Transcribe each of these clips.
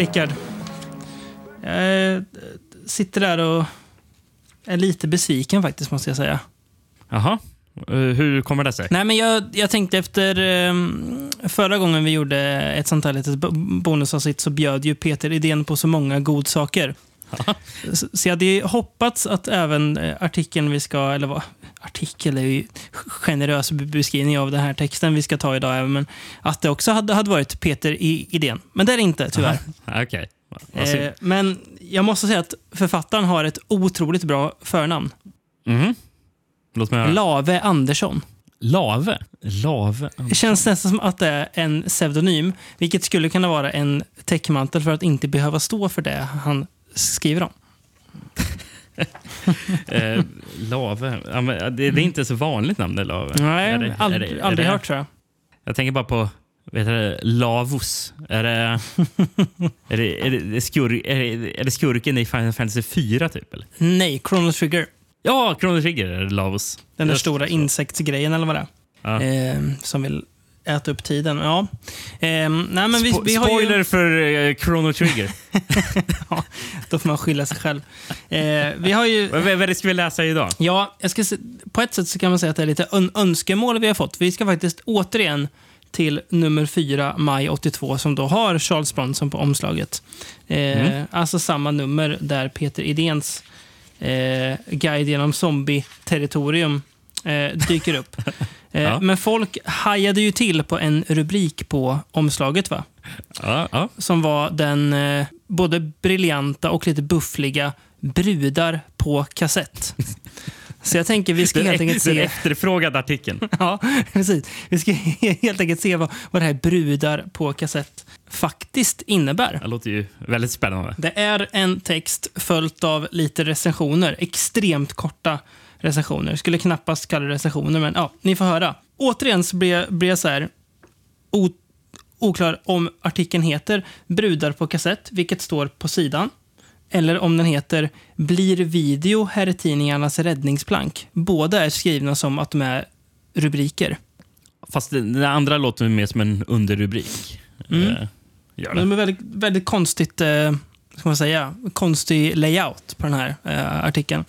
Rickard. Jag sitter där och är lite besviken faktiskt, måste jag säga. Jaha. Eh, Hur kommer det sig? Nej, men jag, jag tänkte efter eh, förra gången vi gjorde ett sånt här litet bo- bonusavsnitt så bjöd ju Peter idén på så många godsaker. Så, jag hade ju hoppats att även eh, artikeln vi ska, eller vad, artikel är ju generös be- beskrivning av den här texten vi ska ta idag, men att det också hade, hade varit Peter i idén. Men det är det inte, tyvärr. Vad synd. Eh, men jag måste säga att författaren har ett otroligt bra förnamn. Mhm. Låt mig höra. Lave Andersson. Lave? Lave? Det känns nästan som att det är en pseudonym, vilket skulle kunna vara en täckmantel för att inte behöva stå för det han skriver om. Eh, lave? Ja, det, är inte så vanligt namn, det Lave. Nej, Är det- aldrig, är det- är aldrig hört tror jag. Jag tänker bara på vet du, det, Lavos. Är det, är det, är det, skur, är det, är det skurken i Final Fantasy 4 typ? Eller? Nej, Chrono Trigger. Ja, Chrono Trigger är det Lavos. Den där stora insektsgrejen eller vad det Ja. är. Eh, som vill äta upp tiden. Ja. Eh, nej, men vi, Spo- vi har ju, Spoiler för eh, Chrono Trigger. ja, då får man skylla sig själv. Eh, vi har ju... vad, vad är det ska vi läsa idag? Ja, jag ska se, på ett sätt så kan man säga att det är lite ön önskemål vi har fått. Vi ska faktiskt återigen till nummer 4, maj 82, som då har Charles Bronson på omslaget. Eh, Alltså samma nummer där Peter Idéns eh, guide genom zombie-territorium eh, dyker upp. Eh, Ja. Men folk hajade ju till på en rubrik på omslaget, va? Ja, ja. som var den eh, både briljanta och lite buffliga Brudar på kassett. Så jag tänker vi ska Den, helt enkelt den se... efterfrågade artikeln. Ja, precis. Vi ska helt enkelt se vad, vad det här Brudar på kassett faktiskt innebär. Det låter ju väldigt spännande. Det är en text följt av lite recensioner. Extremt korta recensioner. Skulle knappast kalla det recensioner, men ja, ni får höra. Återigen så blir jag, blir jag så här o, oklar om artikeln heter Brudar på kassett, vilket står på sidan. Eller om den heter Blir video herrtidningarnas räddningsplank. Båda är skrivna som att de är rubriker. Fast det andra låter mer som en underrubrik. Mm. Eh, gör Men det. de är väldigt, väldigt konstigt, eh, ska man säga, konstig layout på den här eh, artikeln.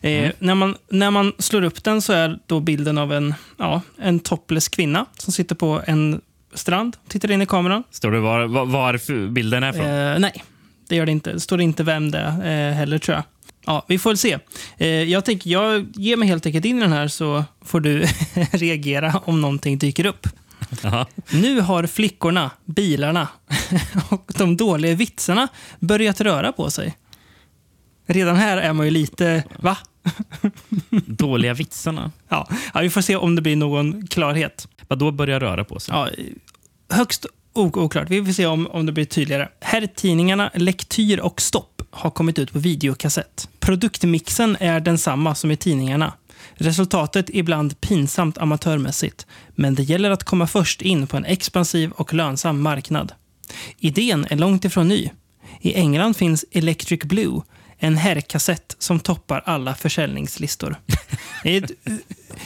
Eh, när, man, när man slår upp den så är då bilden av en, ja, en topless kvinna som sitter på en strand och tittar in i kameran. Står det var, var, var bilden är från? Eh, nej, det gör det inte. Det står inte vem det är eh, heller, tror jag. Ja, vi får väl se. Eh, jag tänker, jag ger mig helt enkelt in i den här så får du reagera om någonting dyker upp. Jaha. Nu har flickorna, bilarna och de dåliga vitsarna börjat röra på sig. Redan här är man ju lite, va? Dåliga vitsarna. Ja, ja vi får se om det blir någon klarhet. Vad då börjar röra på sig? Ja, högst ok- oklart. Vi får se om, om det blir tydligare. Herrtidningarna Lektyr och Stopp har kommit ut på videokassett. Produktmixen är densamma som i tidningarna. Resultatet ibland pinsamt amatörmässigt, men det gäller att komma först in på en expansiv och lönsam marknad. Idén är långt ifrån ny. I England finns Electric Blue, en herrkassett som toppar alla försäljningslistor. Det är ett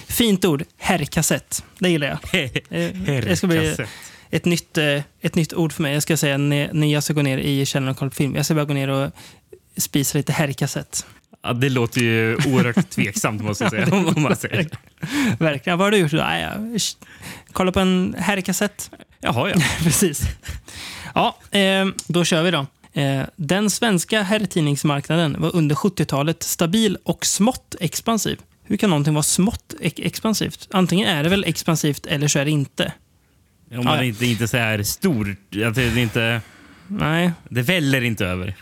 fint ord, herrkassett. Det gillar jag. Eh, Det ska bli Herrkassett. ett nytt, eh, ett nytt ord för mig. Jag ska säga när när jag ska gå ner i källaren och kolla på film. Jag ska bara gå ner och spisa lite herrkassett. Ja, det låter ju oerhört tveksamt måste jag säga. Om man säger. Verkligen. Vad har du gjort? Nej, jag kolla på en herrkassett. Jaha, ja. Precis. Ja, eh, då kör vi då. Eh, den svenska herrtidningsmarknaden var under 70-talet stabil och smått expansiv. Hur kan någonting vara smått ex- expansivt? Antingen är det väl expansivt eller så är det inte. Om man Ja, inte, inte så här stor... Att det, inte, Nej, det väller inte över.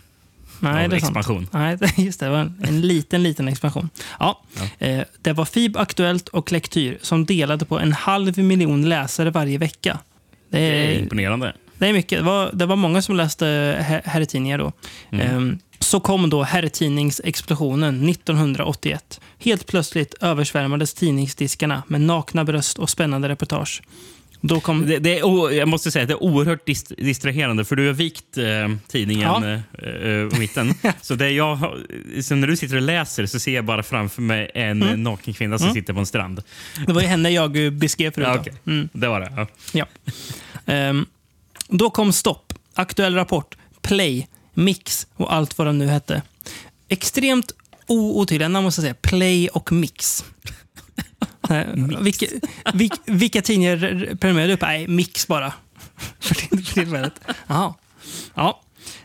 Nej det är sant. expansion. Nej, det- just det. Det var en, en liten, liten expansion. Ja, Eh, det var FIB Aktuellt och Lektyr som delade på en halv miljon läsare varje vecka. Det Det är är, imponerande. det är mycket. Det var, det var många som läste her- herrtidningar då. Ehm, så kom då herrtidningsexplosionen 1981. Helt plötsligt översvärmades tidningsdiskarna med nakna bröst och spännande reportage. Då kom... Det, det är, jag måste säga att det är oerhört dist, distraherande för du har vikt eh, tidningen Ja. eh, eh, på mitten. så det jag, så när du sitter och läser så ser jag bara framför mig en Mm. naken kvinna som sitter på en strand. Det var ju henne jag eh, beskrev förut. Ja, okej. Mm. Det var det. Ja. Ja. Ehm, då kom stopp. Aktuell rapport. Play, Mix och allt vad de nu hette. Extremt otydliga namn måste jag säga. Play och Mix. Nej, vilka, vil, vilka tidningar prenumererade du upp? Nej, Mix bara. för tillfället. Jaha. Ja.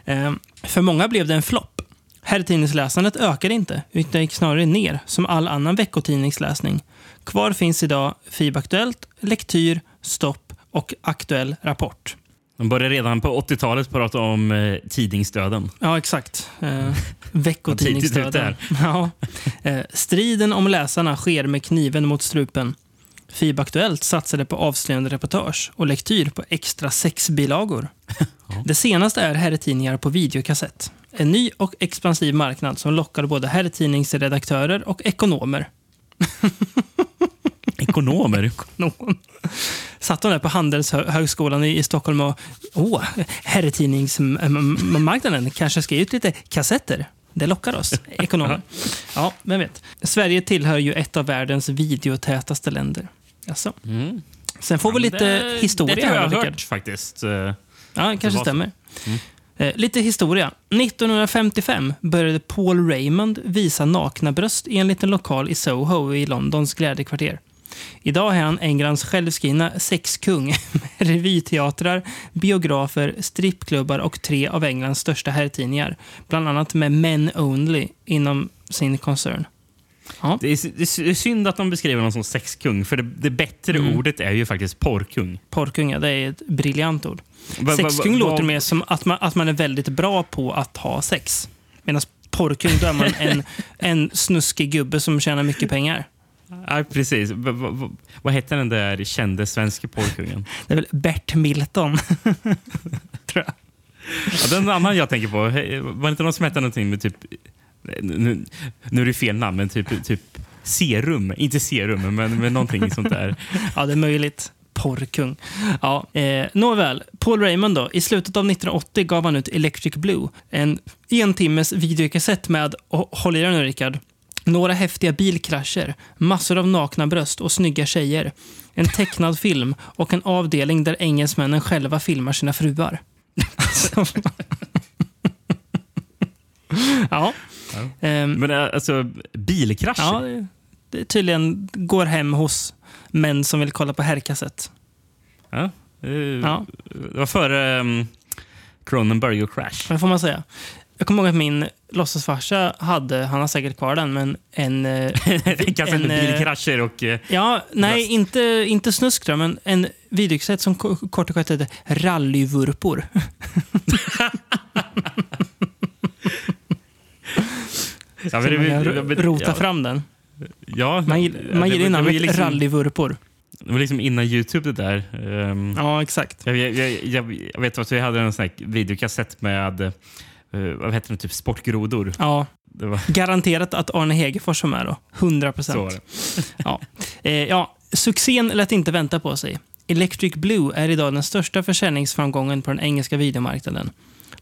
Ehm, för många blev det en flopp. Herrtidningsläsandet ökade inte, utan gick snarare ner, som all annan veckotidningsläsning. Kvar finns idag FIB Aktuellt, Lektyr, Stopp och Aktuell Rapport. De började redan på 80-talet prata om eh, tidningsdöden. Ja, exakt. Eh, veckotidningsdöden. Ja. Eh, striden om läsarna sker med kniven mot strupen. FIB Aktuellt satsade på avslöjande reportage och lektyr på extra sexbilagor. Det senaste är herrtidningar på videokassett. En ny och expansiv marknad som lockar både herrtidningsredaktörer och ekonomer. Ekonomer. Någon. Satt de där på Handelshögskolan i, i Stockholm och åh, herrtidningsmarknaden kanske ska ge ut lite kassetter. Det lockar oss, ekonomer. Ja, vem vet. Sverige tillhör ju ett av världens videotätaste länder. Alltså. Mm. Sen får vi lite det, historia Det tror jag har hört faktiskt. Eh, Ja, det kanske stämmer. Eh, lite historia. 1955 började Paul Raymond visa nakna bröst i en liten lokal i Soho i Londons glädjekvarter. Idag är han Englands självskrivna sexkung med revyteatrar, biografer, strippklubbar och tre av Englands största herrtidningar. Bland annat med Men Only inom sin koncern. Det är, det är synd att de beskriver honom som sexkung, för det, det bättre Mm. ordet är ju faktiskt porrkung. Porrkung, ja, det är ett briljant ord. Va- va- Sexkung va- låter vad- mer som att man, att man är väldigt bra på att ha sex. Medan porrkung, då är man en, en snuskig gubbe som tjänar mycket pengar. Ja, precis. Va- vad hette den där kände svenska porrkungen? Det är väl Bert Milton. Tror jag. Ja, den annan jag tänker på, var det inte någon som hette någonting med typ... Nu, nu är det fel namn, men typ, typ serum. Inte serum, men, men någonting sånt där. Ja, det är möjligt. Porrkung. Ja, eh, nåväl, Paul Raymond då. I slutet av 1980 gav han ut Electric Blue. En en timmes videokassett med, håll i dig nu Rickard, några häftiga bilkrascher, massor av nakna bröst och snygga tjejer. En tecknad film och en avdelning där engelsmännen själva filmar sina fruar. Så- ja. Ehm, Men eh, alltså, bilkrascher? Ja, det, det tydligen går hem hos män som vill kolla på herrkassett. Ja. eh, Ja. Det var före um, Cronenberg och Crash. Det får man säga. Jag kommer ihåg att min låtsasfarsa hade, han har säkert kvar den, men en... eh, En kassett en, eh, bilkrascher och... eh, Ja, nej, Röst. inte, inte snusk tror jag, men en videokassett som ko- kort och gott heter Rallyvurpor. Ja, Så det- man rota ja, fram den. Ja, Man, ja, gillar ju var namnet liksom- Rallyvurpor. Det var liksom innan Youtube det där. Ehm, Ja, exakt. jag, jag, jag, jag, vet att vi hade en sån här videokassett med eh, vad heter det, typ sportgrodor. Ja, var garanterat att Arne Hegerfors var med då. 100 procent. Ja. Eh, ja, succén lät inte vänta på sig. Electric Blue är idag den största försäljningsframgången på den engelska videomarknaden.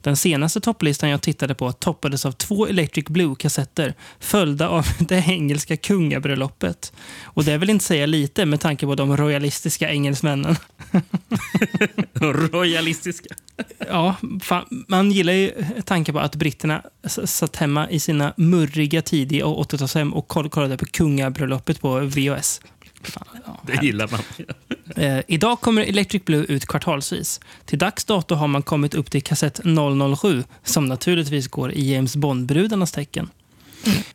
Den senaste topplistan jag tittade på toppades av två Electric Blue-kassetter följda av det engelska kungabröllopet. Och det vill inte säga lite med tanke på de royalistiska engelsmännen. Royalistiska. Ja, fan, man gillar ju tanken på att britterna satt hemma i sina murriga tidiga 80-talshem och koll- kollade på kungabröllopet på VHS. Fan, ja, Det gillar man. Eh, idag kommer Electric Blue ut kvartalsvis. Till dags dato har man kommit upp till kassett 007 som naturligtvis går i James Bond-brudarnas tecken.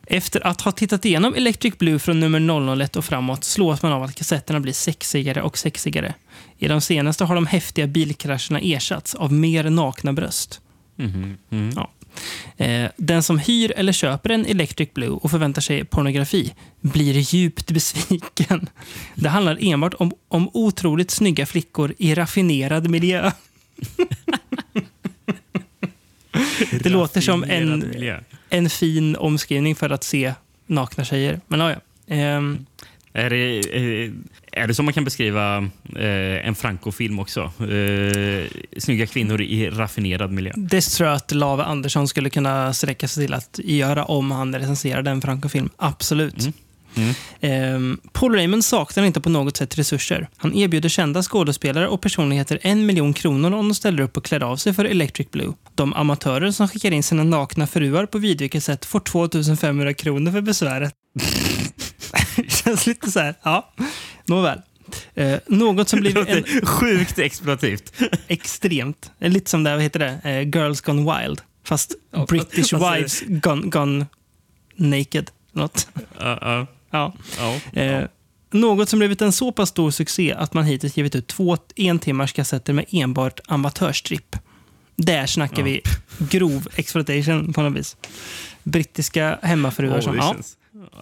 Efter att ha tittat igenom Electric Blue från nummer 001 och framåt slås man av att kassetterna blir sexigare och sexigare. I de senaste har de häftiga bilkrascherna ersatts av mer nakna bröst. Mhm, mm. Ja. Eh, den som hyr eller köper en Electric Blue och förväntar sig pornografi blir djupt besviken. Det handlar enbart om, om otroligt snygga flickor i raffinerad miljö. Det låter som en, en fin omskrivning för att se nakna tjejer. Men ja, ja. Ehm, Är det, eh, är det så man kan beskriva eh, en Franco-film också? Eh, snygga kvinnor i raffinerad miljö. det tror jag att Lave Andersson skulle kunna sträcka sig till att göra om han recenserade en Franco-film. Absolut. Mm. Ehm, Paul Raymond saknar inte på något sätt resurser. Han erbjuder kända skådespelare och personligheter en miljon kronor om de ställer upp och klär av sig för Electric Blue. De amatörer som skickar in sina nakna fruar på videokassett får 2500 kronor för besväret. Känns lite så här, ja, nåväl. Eh, något som blivit en sjukt exploativt. extremt, lite som det, vad heter det, eh, Girls Gone Wild. Fast Ja, British säger Wives gone, gone Naked. Något. Ja, ja, Ja. ja. Eh, något som blivit en så pass stor succé att man hittills givit ut två en timmars kassetter med enbart amatörstripp. Där snackar vi grov exploitation på något vis. Brittiska hemmafruar Åh, som... Ja, känns,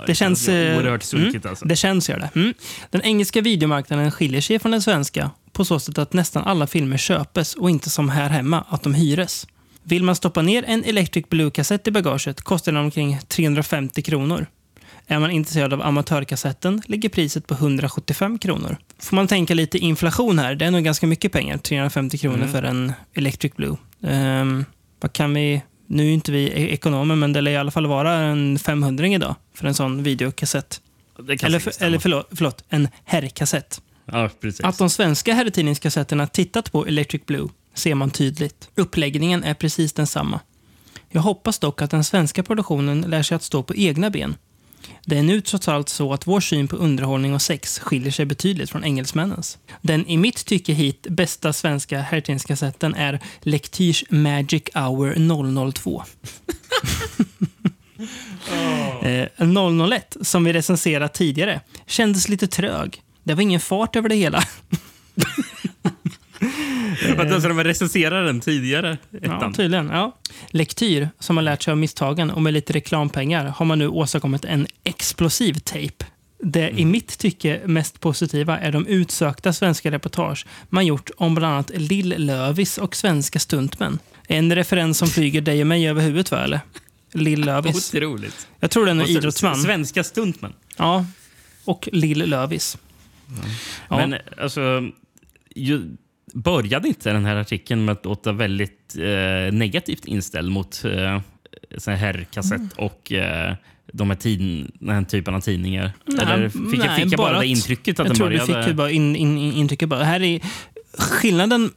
det känns... eh, oerhört sunkigt alltså. det känns, gör det. Mm. Den engelska videomarknaden skiljer sig från den svenska på så sätt att nästan alla filmer köpes och inte som här hemma, att de hyres. Vill man stoppa ner en Electric Blue-kassett i bagaget kostar den omkring 350 kronor. Är man intresserad av amatörkassetten ligger priset på 175 kronor. Får man tänka lite inflation här, det är nog ganska mycket pengar. 350 kronor Mm. för en Electric Blue. Ehm, vad kan vi... Nu är inte vi e- ekonomer, men det lär i alla fall vara en 500 idag för en sån videokassett. Eller, för, eller förlåt, förlåt, en herrkassett. Ja. Att de svenska herrtidningskassetterna tittat på Electric Blue ser man tydligt. Uppläggningen är precis densamma. Jag hoppas dock att den svenska produktionen lär sig att stå på egna ben. Det är nu trots allt så att vår syn på underhållning och sex skiljer sig betydligt från engelsmännens. Den i mitt tycke hit bästa svenska herrtidningskassetten är Lektyrs Magic Hour 002. Eh, 001, som vi recenserat tidigare, kändes lite trög. Det var ingen fart över det hela. Så de recenserade den tidigare? Ja, Ettan? tydligen. Ja. Lektyr, som har lärt sig av misstagen och med lite reklampengar har man nu åstadkommit en explosiv tape. Det i mitt tycke mest positiva är de utsökta svenska reportage man gjort om bland annat Lill-Lövis och svenska stuntmän. En referens som flyger dig och mig över huvudet, va? Eller? Lill-Lövis. Otroligt. Jag tror den är idrottsman. Svenska stuntmän. Ja. Och Lill-Lövis. Ja. Men alltså, ju, började inte den här artikeln med att låta väldigt eh, negativt inställd mot eh, herrkassett Mm. och eh, de här tid, den här typen av tidningar? Nej, Eller fick, jag- nej, fick jag bara, bara det att- intrycket att jag den tror började... du fick bara in, in, in, intrycket. Bara. Här är skillnaden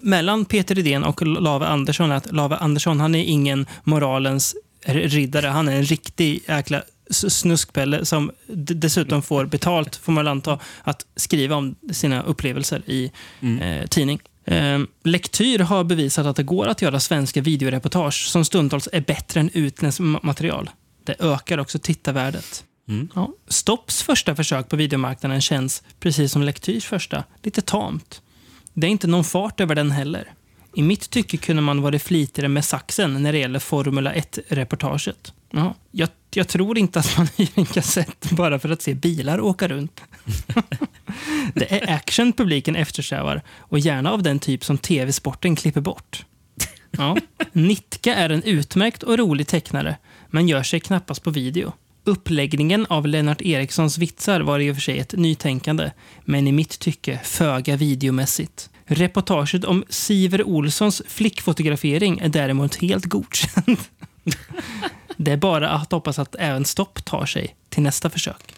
mellan Peter Rydén och Lave Andersson är att Lave Andersson han är ingen moralens riddare. Han är en riktig jäkla snuskpelle som dessutom får betalt, får man väl anta, att skriva om sina upplevelser i Mm. eh, tidning. Eh, Lektyr har bevisat att det går att göra svenska videoreportage som stundtals är bättre än utländskt ma- material. Det ökar också tittarvärdet. Mm. Ja. Stopps första försök på videomarknaden känns, precis som Lektyrs första, lite tamt. Det är inte någon fart över den heller. I mitt tycke kunde man varit flitigare med saxen när det gäller Formula 1-reportaget. Ja. Jag, jag tror inte att man hyr en kassett bara för att se bilar åka runt. det är action publiken eftersträvar och gärna av den typ som tv-sporten klipper bort. Ja. Nitka är en utmärkt och rolig tecknare, men gör sig knappast på video. Uppläggningen av Lennart Erikssons vitsar var i och för sig ett nytänkande, men i mitt tycke föga videomässigt. Reportaget om Siver Olssons flickfotografering är däremot helt godkänd. Det är bara att hoppas att även Stopp tar sig till nästa försök.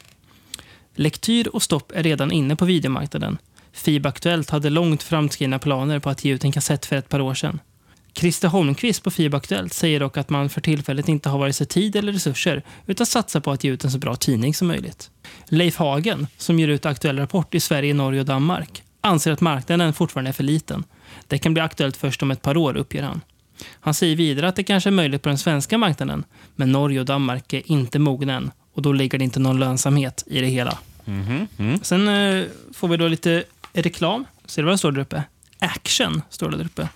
Lektyr och Stopp är redan inne på videomarknaden. FIB Aktuellt hade långt framskridna planer på att ge ut en kassett för ett par år sedan. Christer Holmqvist på FIB Aktuellt säger dock att man för tillfället inte har vare sig tid eller resurser utan satsar på att ge ut en så bra tidning som möjligt. Leif Hagen, som ger ut Aktuell Rapport i Sverige, Norge och Danmark, anser att marknaden fortfarande är för liten. Det kan bli aktuellt först om ett par år, uppger han. Han säger vidare att det kanske är möjligt på den svenska marknaden, men Norge och Danmark är inte mogna än och då ligger det inte någon lönsamhet i det hela. Mm. Sen eh, får vi då lite reklam. Ser du vad det står där uppe? Action står det där uppe.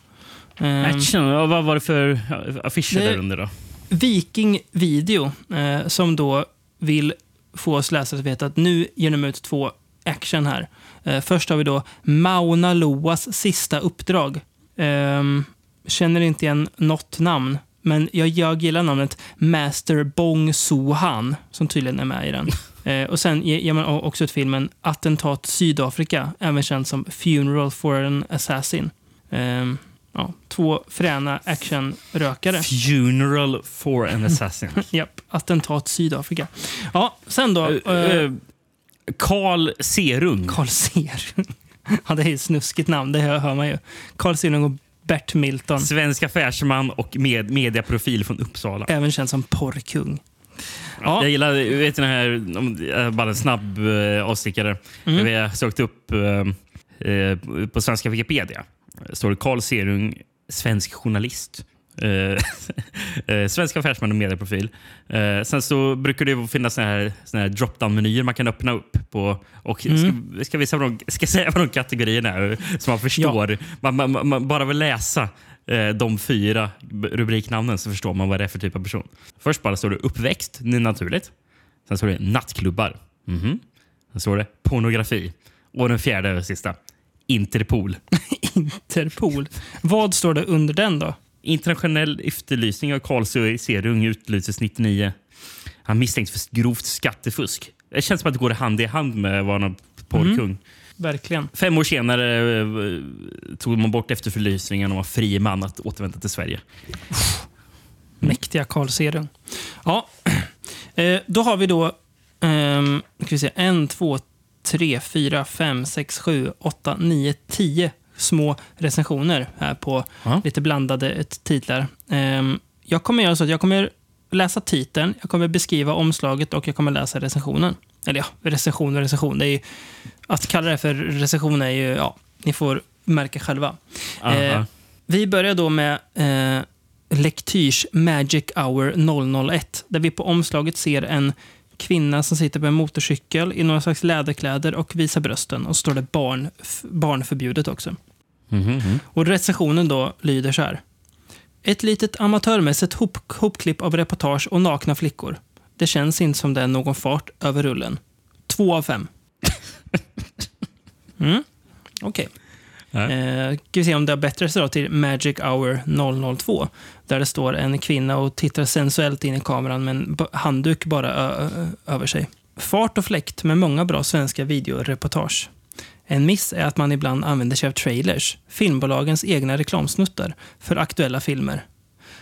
Ehm, Action, ja, vad var det för affischer Det- där under då? Viking Video eh, som då vill få oss läsare att veta att nu ger de ut två action här. Eh, först har vi då Mauna Loas sista uppdrag. Ehm, känner inte igen något namn, men jag, jag gillar namnet Master Bong Soo-Han som tydligen är med i den. Eh, och sen ge- ger man också ut filmen Attentat Sydafrika, även känd som Funeral for an Assassin. Ehm, ja, två fräna actionrökare. Funeral for an assassin. Japp, attentat Sydafrika. Ja, sen då. Eh, eh, Carl Serung. Carl Serung. Ja, det är ett snuskigt namn, det hör man ju. Carl Serung och Bert Milton. Svensk affärsman och med, mediaprofil från Uppsala. Även känd som porrkung. Ja. Jag gillar vet du, den här, eh, bara en snabb eh, avstickare. Mm. Vi har sökt upp eh, eh, på svenska Wikipedia. står det Carl Serung, svensk journalist. Eh, eh, svensk affärsman och medieprofil. Eh, sen så brukar det finnas såna här, såna här drop-down-menyer man kan öppna upp. på. Och Mm. ska, ska, vi säga vad de, ska säga vad de kategorierna är så man förstår. Man, man, man, man bara vill läsa de fyra rubriknamnen så förstår man vad det är för typ av person. Först bara står det uppväxt, naturligt. Sen står det nattklubbar. Mhm. Sen står det pornografi. Och den fjärde och sista, Interpol. Interpol. Vad står det under den då? Internationell efterlysning av Carl Serung utlyses 99. Han misstänks för grovt skattefusk. Det känns som att det går hand i hand med vara någon porrkung. Verkligen. Fem år senare eh, tog man bort efterförlysningen och var fri man att återvända till Sverige. Mäktiga Carl Serung. Ja, eh, då har vi då ehm, ska vi se, en, två, tre, fyra, fem, sex, sju, åtta, nio, tio små recensioner här på Ja. lite blandade titlar. Ehm, jag kommer göra så att jag kommer läsa titeln, jag kommer beskriva omslaget och jag kommer läsa recensionen. Eller ja, recension och recension. Det är ju, att kalla det för recension är ju, ja, ni får märka själva. Eh, vi börjar då med eh, Lektyrs Magic Hour 001, där vi på omslaget ser en kvinna som sitter på en motorcykel i några slags läderkläder och visar brösten. Och så står det barn, barnförbjudet också. Mhm. Och recensionen då lyder så här. Ett litet amatörmässigt hop hopklipp av reportage och nakna flickor. Det känns inte som det är någon fart över rullen. Två av fem. Mm. Okej. Ja. Eh, ska vi se om det har bättre resultat till Magic Hour 002. Där det står en kvinna och tittar sensuellt in i kameran med en handduk bara över sig. Fart och fläkt med många bra svenska videoreportage. En miss är att man ibland använder sig av trailers, filmbolagens egna reklamsnuttar, för aktuella filmer.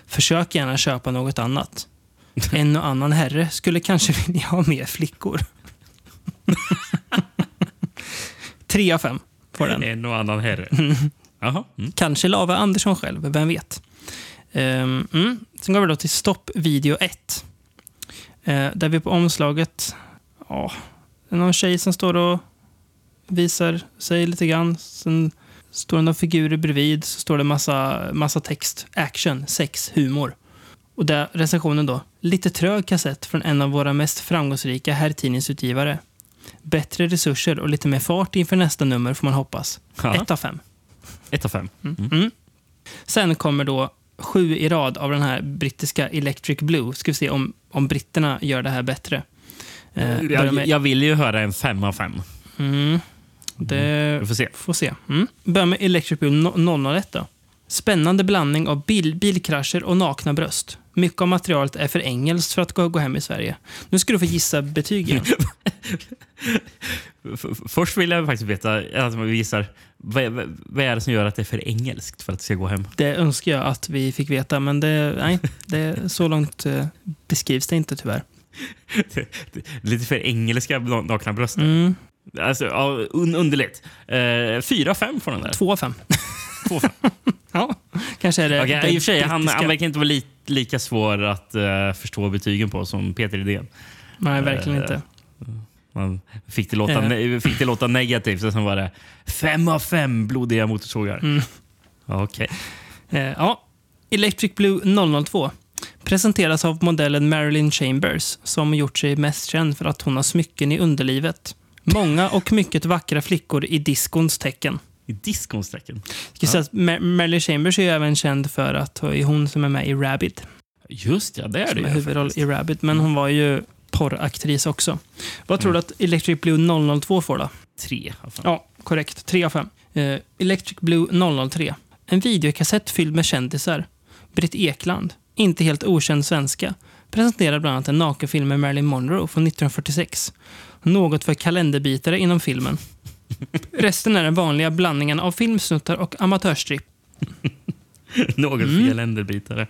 Försök gärna köpa något annat. En och annan herre skulle kanske vilja ha mer flickor. Tre av fem får den. En och annan herre. Jaha. Mm. Kanske Lava Andersson själv, vem vet? Ehm, mm. Sen går vi då till stopp video 1. Uh, där vi på omslaget... Ja, är någon tjej som står och visar sig lite grann. Sen står det några figurer bredvid. Så står det massa, massa text. Action, sex, humor. Och där recensionen då. Lite trög kassett från en av våra mest framgångsrika herrtidningsutgivare. Bättre resurser och lite mer fart inför nästa nummer får man hoppas. Ja. Ett av fem. Ett av fem. Mm. Sen kommer då sju i rad av den här brittiska Electric Blue. Ska vi se om, om britterna gör det här bättre. Eh, Jag, med, jag vill ju höra en fem av fem. Mm, det Vi får se. får se. Mm. Börjar med Electric Blue no- 001 då. Spännande blandning av bil, bilkrascher och nakna bröst. Mycket av materialet är för engelskt för att gå, gå hem i Sverige. Nu ska du få gissa betygen. F- f- Först vill jag faktiskt veta, att man gissar, vad, vad, är det som gör att det är för engelskt för att det ska gå hem? Det önskar jag att vi fick veta, men det, nej, det, så långt eh, beskrivs det inte tyvärr. Lite för engelska na- nakna bröst. Mm, Alltså, ja, un, underligt. Eh, fyra, fem får den där. två fem. Två, fem. Ja, kanske är det. Det I och för sig, han, han verkar inte vara li, lika svår att eh, förstå betygen på som Peter Idén. Nej, verkligen Eh, inte. Man fick det låta, Eh. ne- fick det låta negativt och sen var det fem av fem blodiga motorsågar. Mm. Okej. Eh, ja. Electric Blue 002 presenteras av modellen Marilyn Chambers som gjort sig mest känd för att hon har smycken i underlivet. Många och mycket vackra flickor i diskons tecken. I diskonsträcken. Ska säga att Mar- Marilyn Chambers är ju även känd för att det är hon som är med i Rabid. Just ja, det är det Som är huvudroll faktiskt. i Rabid. Men hon var ju porraktris också. Vad tror du att Electric Blue 002 får då? Tre. av fem. Ja, korrekt. 3 av 5. Eh, Electric Blue 003. En videokassett fylld med kändisar. Britt Ekland, inte helt okänd svenska, presenterar bland annat en nakenfilm med Marilyn Monroe från 1946. Något för kalenderbitare inom filmen. Resten är den vanliga blandningen av filmsnuttar och amatörstripp. Något Mm. fel änderbitare. Uh,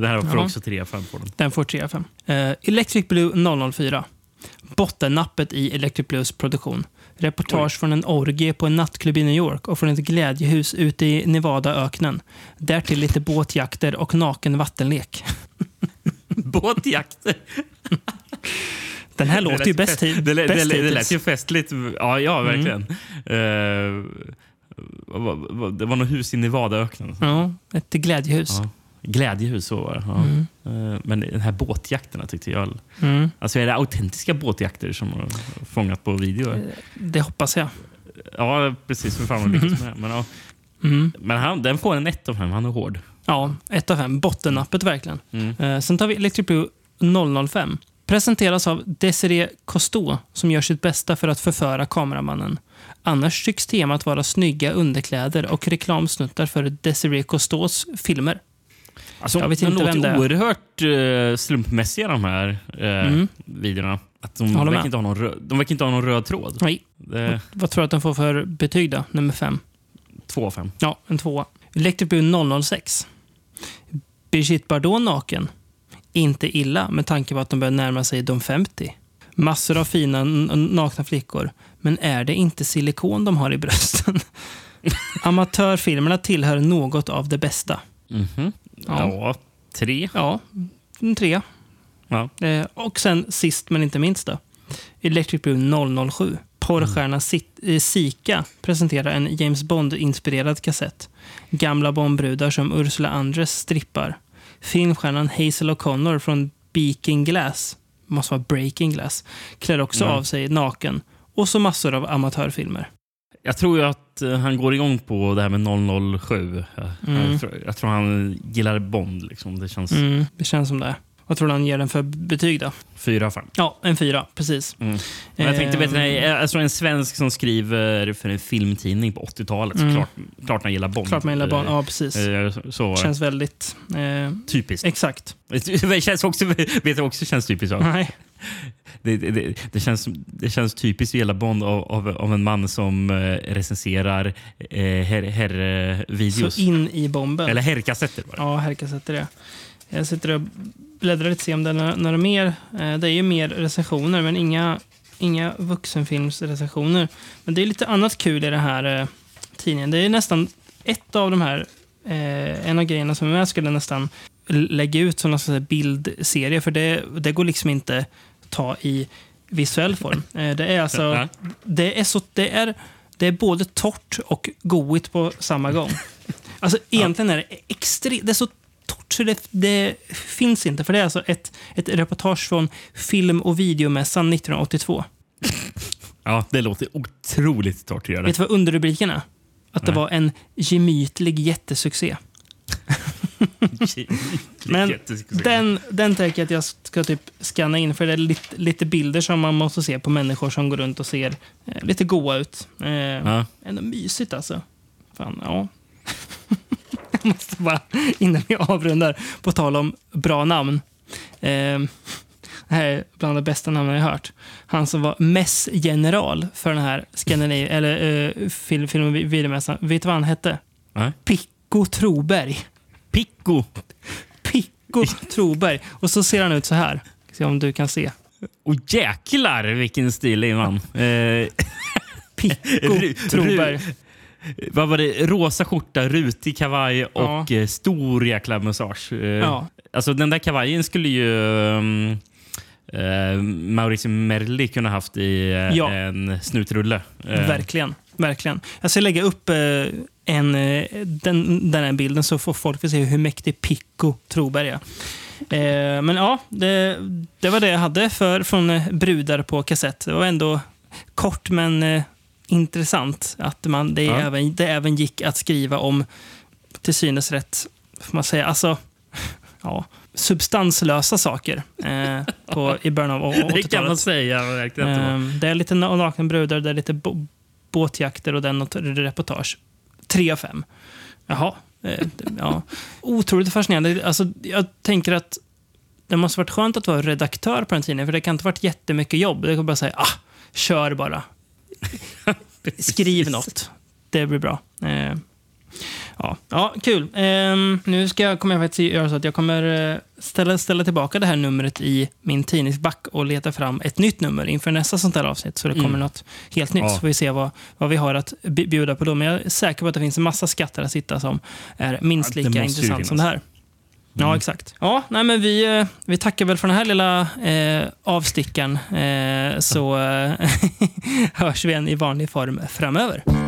det här får Jaha. också 3 av 5 på den. Den får 3 av 5. Eh, Electric Blue 004. Bottennappet i Electric Blues produktion. Reportage Oj. från en orgie på en nattklubb i New York och från ett glädjehus ute i Nevadaöknen. Därtill lite båtjakter och naken vattenlek. Båtjakter. Den här låter ju bäst, fest- hit- det, lät- bäst det, det hittills. lät ju festligt. Ja, ja verkligen. Eh, vad- vad- det var något hus i Nevadaöknen. Ja, ett glädjehus. Ja. Glädjehus, så var det. Ja. Mm. Eh, Men den här båtjakterna tyckte jag... Mm. Alltså är det autentiska båtjakter som har fångat på video? Det hoppas jag. Ja, precis. För fan vad lyckas med. Men, ja. Mm. Men han, den får en 1 av 5. Han är hård. Ja, ett av fem. Bottennappet verkligen. Mm. Eh, sen tar vi Electric Blue 005. Presenteras av Desiree Cousteau som gör sitt bästa för att förföra kameramannen. Annars tycks temat vara snygga underkläder och reklamsnuttar för Desiree Cousteaus filmer. Alltså, Jag vet de inte låter det är. oerhört uh, slumpmässiga de här uh, Mm. videorna. Att de, verkar med. inte ha någon röd, de verkar inte ha någon röd tråd. Nej. Det, Vad tror du att den får för betyg då? Nummer fem. 2 av 5. Ja, en tvåa. Electric Blue 006. Brigitte Bardot naken. Inte illa med tanke på att de börjar närma sig de 50. Massor av fina nakna flickor. Men är det inte silikon de har i brösten? Amatörfilmerna tillhör något av det bästa. Mhm. Ja. Ja, 3. Ja, en trea. Ja. Eh, och sen sist men inte minst då. Electric Blue 007. Porrstjärnan Sit- eh, Sika presenterar en James Bond-inspirerad kassett. Gamla Bondbrudar som Ursula Andress strippar. Filmstjärnan Hazel O'Connor från Beaking Glass, måste vara Breaking Glass, klär också Ja. av sig naken. Och så massor av amatörfilmer. Jag tror ju att eh, han går igång på det här med 007. Jag, Mm. jag, tror, jag tror han gillar Bond. Liksom. Det känns Mm, det känns som det. Vad tror du han ger den för betyg då? 4 av 5. Ja, en fyra, precis. Mm. Men jag tänkte, vet Ehm, ni, alltså en svensk som skriver för en filmtidning på 80-talet, så Mm. klart, klart han gillar Bond. Klart man gillar Bond. Eh, Ja, precis. eh, så-. Känns väldigt... Eh, Typiskt. exakt. Det känns också, vet du också känns typiskt? Ja. Nej. Det, det, det, känns, det känns typiskt gilla Bond av, av, av en man som eh, recenserar eh, herr- herrvideos. Så in i bomben. Eller herrkassetter. Ja, herrkassetter det. Jag sitter och bläddrar lite och ser om det är några, mer. Eh, det är ju mer recensioner, men inga, inga vuxenfilmsrecensioner. Men det är lite annat kul i den här eh, tidningen. Det är nästan ett av de här, eh, en av grejerna som jag skulle nästan lägga ut som slags bildserie, för det, det går liksom inte att ta i visuell form. Det är alltså, det är så, det är, det är både torrt och goigt på samma gång. Alltså egentligen är det extremt, det är så torrt det, det finns inte. För det är alltså ett, ett reportage från film och videomässan 1982. Ja, det låter otroligt torrt. Vet du vad underrubriken är? Att det Nej. var en gemytlig jättesuccé. Men Den, den tänker jag att jag ska typ scanna in för det är lite, lite bilder som man måste se på människor som går runt och ser eh, lite goa ut. Eh, Ja. Ändå mysigt alltså. Fan, ja. jag måste bara, innan vi avrundar, på tal om bra namn. Eh, det här är bland de bästa namnen jag har hört. Han som var mässgeneral för den här Scandinavian, eller eh, film, och videomässan. Vet du vad han hette? Nej. Picco Troberg. Picco. Picco Troberg. Och så ser han ut så här. Se om du kan se. Och jäklar vilken stilig man. Eh, Picco Ru- Troberg. Vad var det? Rosa skjorta, rutig kavaj och Ja. eh, stor jäkla mustasch. Eh, Ja. Alltså den där kavajen skulle ju um, uh, Mauricio Merli kunna haft i eh, Ja. en snutrulle. Eh, Verkligen. Verkligen. Jag ska lägga upp en, den, den här bilden så får folk se hur mäktig Picco Troberg är. Men ja, det, det var det jag hade för, från brudar på kassett. Det var ändå kort men intressant att man, det, Ja. även, det även gick att skriva om till synes rätt, får man säga, alltså ja, substanslösa saker eh, på, i början av Det kan man 80-talet. säga. Verkligen. Ehm, det är lite na- nakna brudar, det är lite båtjakter och den och reportage. Tre av fem. Jaha. Eh, ja. Otroligt fascinerande. Alltså, jag tänker att det måste varit skönt att vara redaktör på den tidningen, för det kan inte ha varit jättemycket jobb. Det kan bara säga, ah, kör bara. Skriv något. Det blir bra. Eh, Ja, ja kul. Ehm, nu ska jag, kommer jag faktiskt göra så att jag kommer eh, ställa, ställa tillbaka det här numret i min tidningsback och leta fram ett nytt nummer inför nästa sånt här avsnitt. Så det kommer Mm. något helt nytt. Ja. Så får vi se vad, vad vi har att bjuda på då. Men jag är säker på att det finns en massa skatter att hitta som är minst Ja, lika ju intressant som det här. Ja, exakt. Ja, nej, men vi, eh, vi tackar väl för den här lilla eh, avstickaren. Eh, så eh, hörs vi igen i vanlig form framöver.